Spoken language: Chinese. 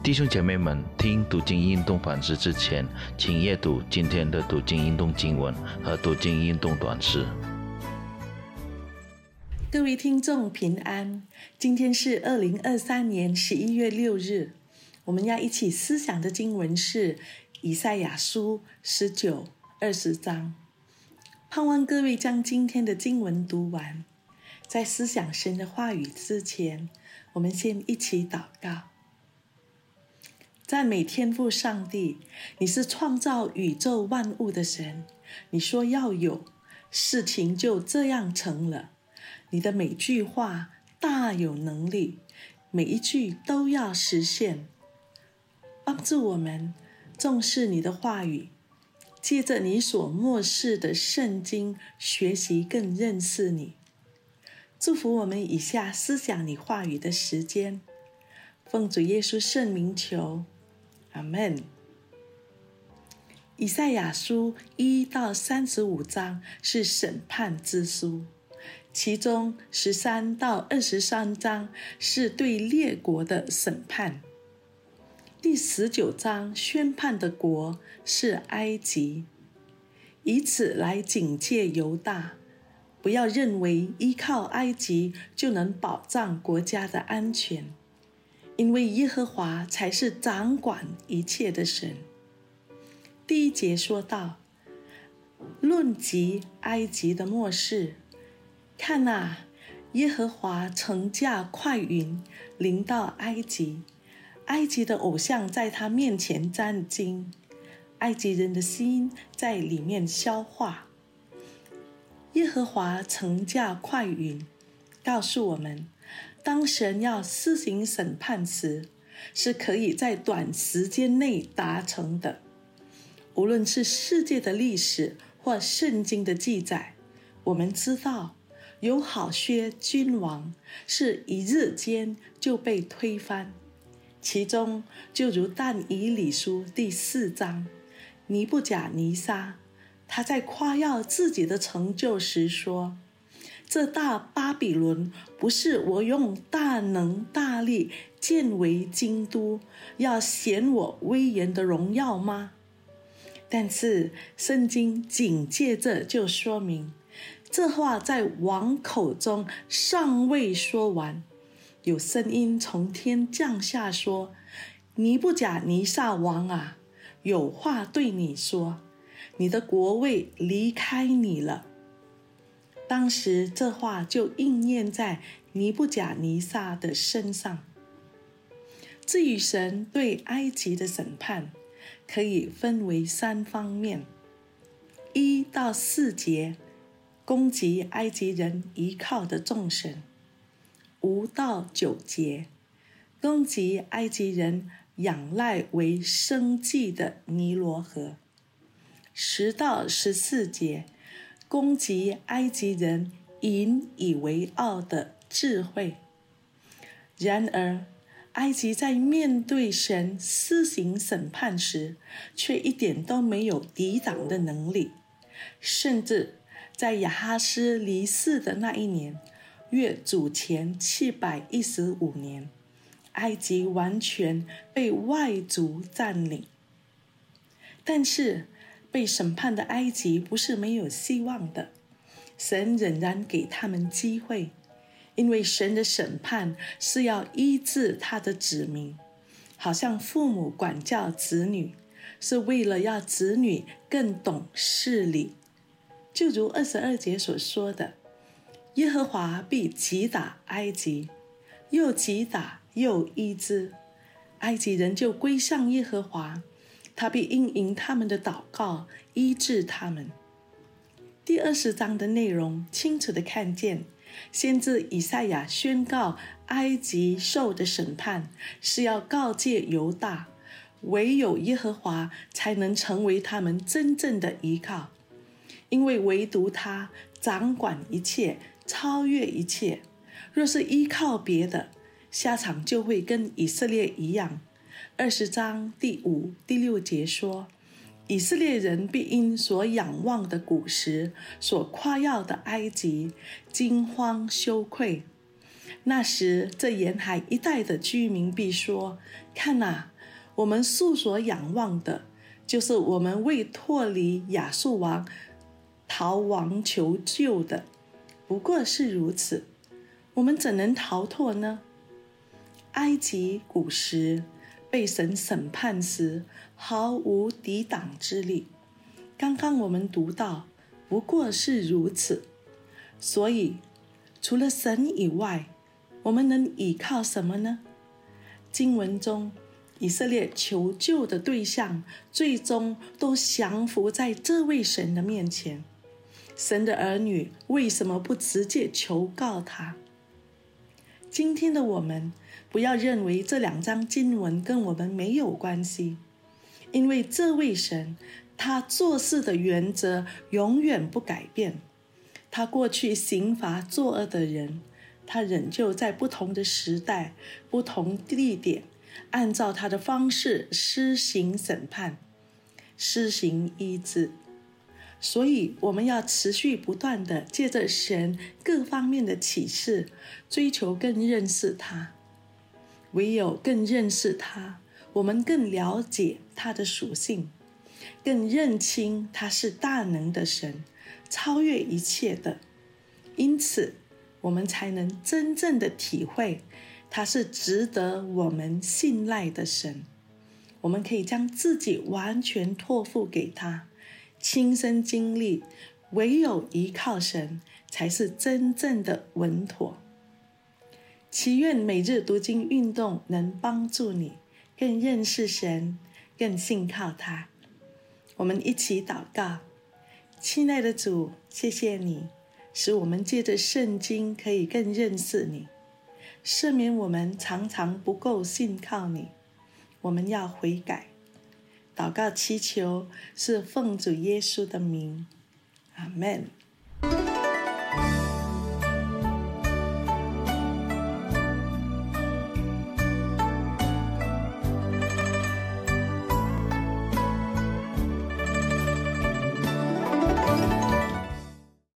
弟兄姐妹们，听读经运动反思之前，请阅读今天的读经运动经文和读经运动短诗。各位听众平安，今天是二零二三年十一月六日，我们要一起思想的经文是以赛亚书十九、二十章。盼望各位将今天的经文读完，在思想神的话语之前，我们先一起祷告。赞美天父上帝，你是创造宇宙万物的神。你说要有，事情就这样成了。你的每句话大有能力，每一句都要实现。帮助我们重视你的话语，借着你所漠视的圣经学习，更认识你。祝福我们以下思想你话语的时间，奉主耶稣圣名求。阿门。以赛亚书一到三十五章是审判之书，其中十三到二十三章是对列国的审判。第十九章宣判的国是埃及，以此来警戒犹大，不要认为依靠埃及就能保障国家的安全。因为耶和华才是掌管一切的神。第一节说到，论及埃及的末世，看呐，耶和华乘驾快云临到埃及，埃及的偶像在他面前战惊，埃及人的心在里面消化。耶和华乘驾快云，告诉我们。当神要施行审判时，是可以在短时间内达成的。无论是世界的历史或圣经的记载，我们知道有好些君王是一日间就被推翻。其中就如但以理书第四章，尼布甲尼撒，他在夸耀自己的成就时说。这大巴比伦不是我用大能大力建为京都，要显我威严的荣耀吗？但是圣经紧接着就说明，这话在王口中尚未说完，有声音从天降下说：“尼布甲尼撒王啊，有话对你说，你的国位离开你了。”当时这话就应验在尼布甲尼撒的身上。至于神对埃及的审判，可以分为三方面：一到四节攻击埃及人依靠的众神；五到九节攻击埃及人仰赖为生计的尼罗河；十到十四节。攻击埃及人引以为傲的智慧。然而，埃及在面对神施行审判时，却一点都没有抵挡的能力。甚至在亚哈斯离世的那一年，约主前七百一十五年，埃及完全被外族占领。但是，被审判的埃及不是没有希望的，神仍然给他们机会，因为神的审判是要医治他的子民，好像父母管教子女，是为了要子女更懂事理。就如二十二节所说的，耶和华必击打埃及，又击打又医治，埃及人就归向耶和华。他必应允他们的祷告，医治他们。第二十章的内容清楚的看见，先知以赛亚宣告埃及受的审判是要告诫犹大，唯有耶和华才能成为他们真正的依靠，因为唯独他掌管一切，超越一切。若是依靠别的，下场就会跟以色列一样。二十章第五、第六节说：“以色列人必因所仰望的古时，所夸耀的埃及，惊慌羞愧。那时，这沿海一带的居民必说：“看哪，我们素所仰望的，就是我们为脱离亚述王逃亡求救的，不过是如此。我们怎能逃脱呢？”埃及古时被神审判时，毫无抵挡之力。刚刚我们读到，不过是如此。所以，除了神以外，我们能依靠什么呢？经文中，以色列求救的对象，最终都降服在这位神的面前。神的儿女为什么不直接求告他？今天的我们，不要认为这两章经文跟我们没有关系，因为这位神，他做事的原则永远不改变。他过去刑罚作恶的人，他仍旧在不同的时代、不同地点，按照他的方式施行审判、施行医治。所以，我们要持续不断的借着神各方面的启示，追求更认识他。唯有更认识他，我们更了解他的属性，更认清他是大能的神，超越一切的。因此，我们才能真正的体会他是值得我们信赖的神。我们可以将自己完全托付给他。亲身经历，唯有依靠神，才是真正的稳妥。祈愿每日读经运动能帮助你更认识神，更信靠他。我们一起祷告，亲爱的主，谢谢你，使我们借着圣经可以更认识你，赦免我们常常不够信靠你，我们要悔改。祷告祈求是奉主耶稣的名，阿门。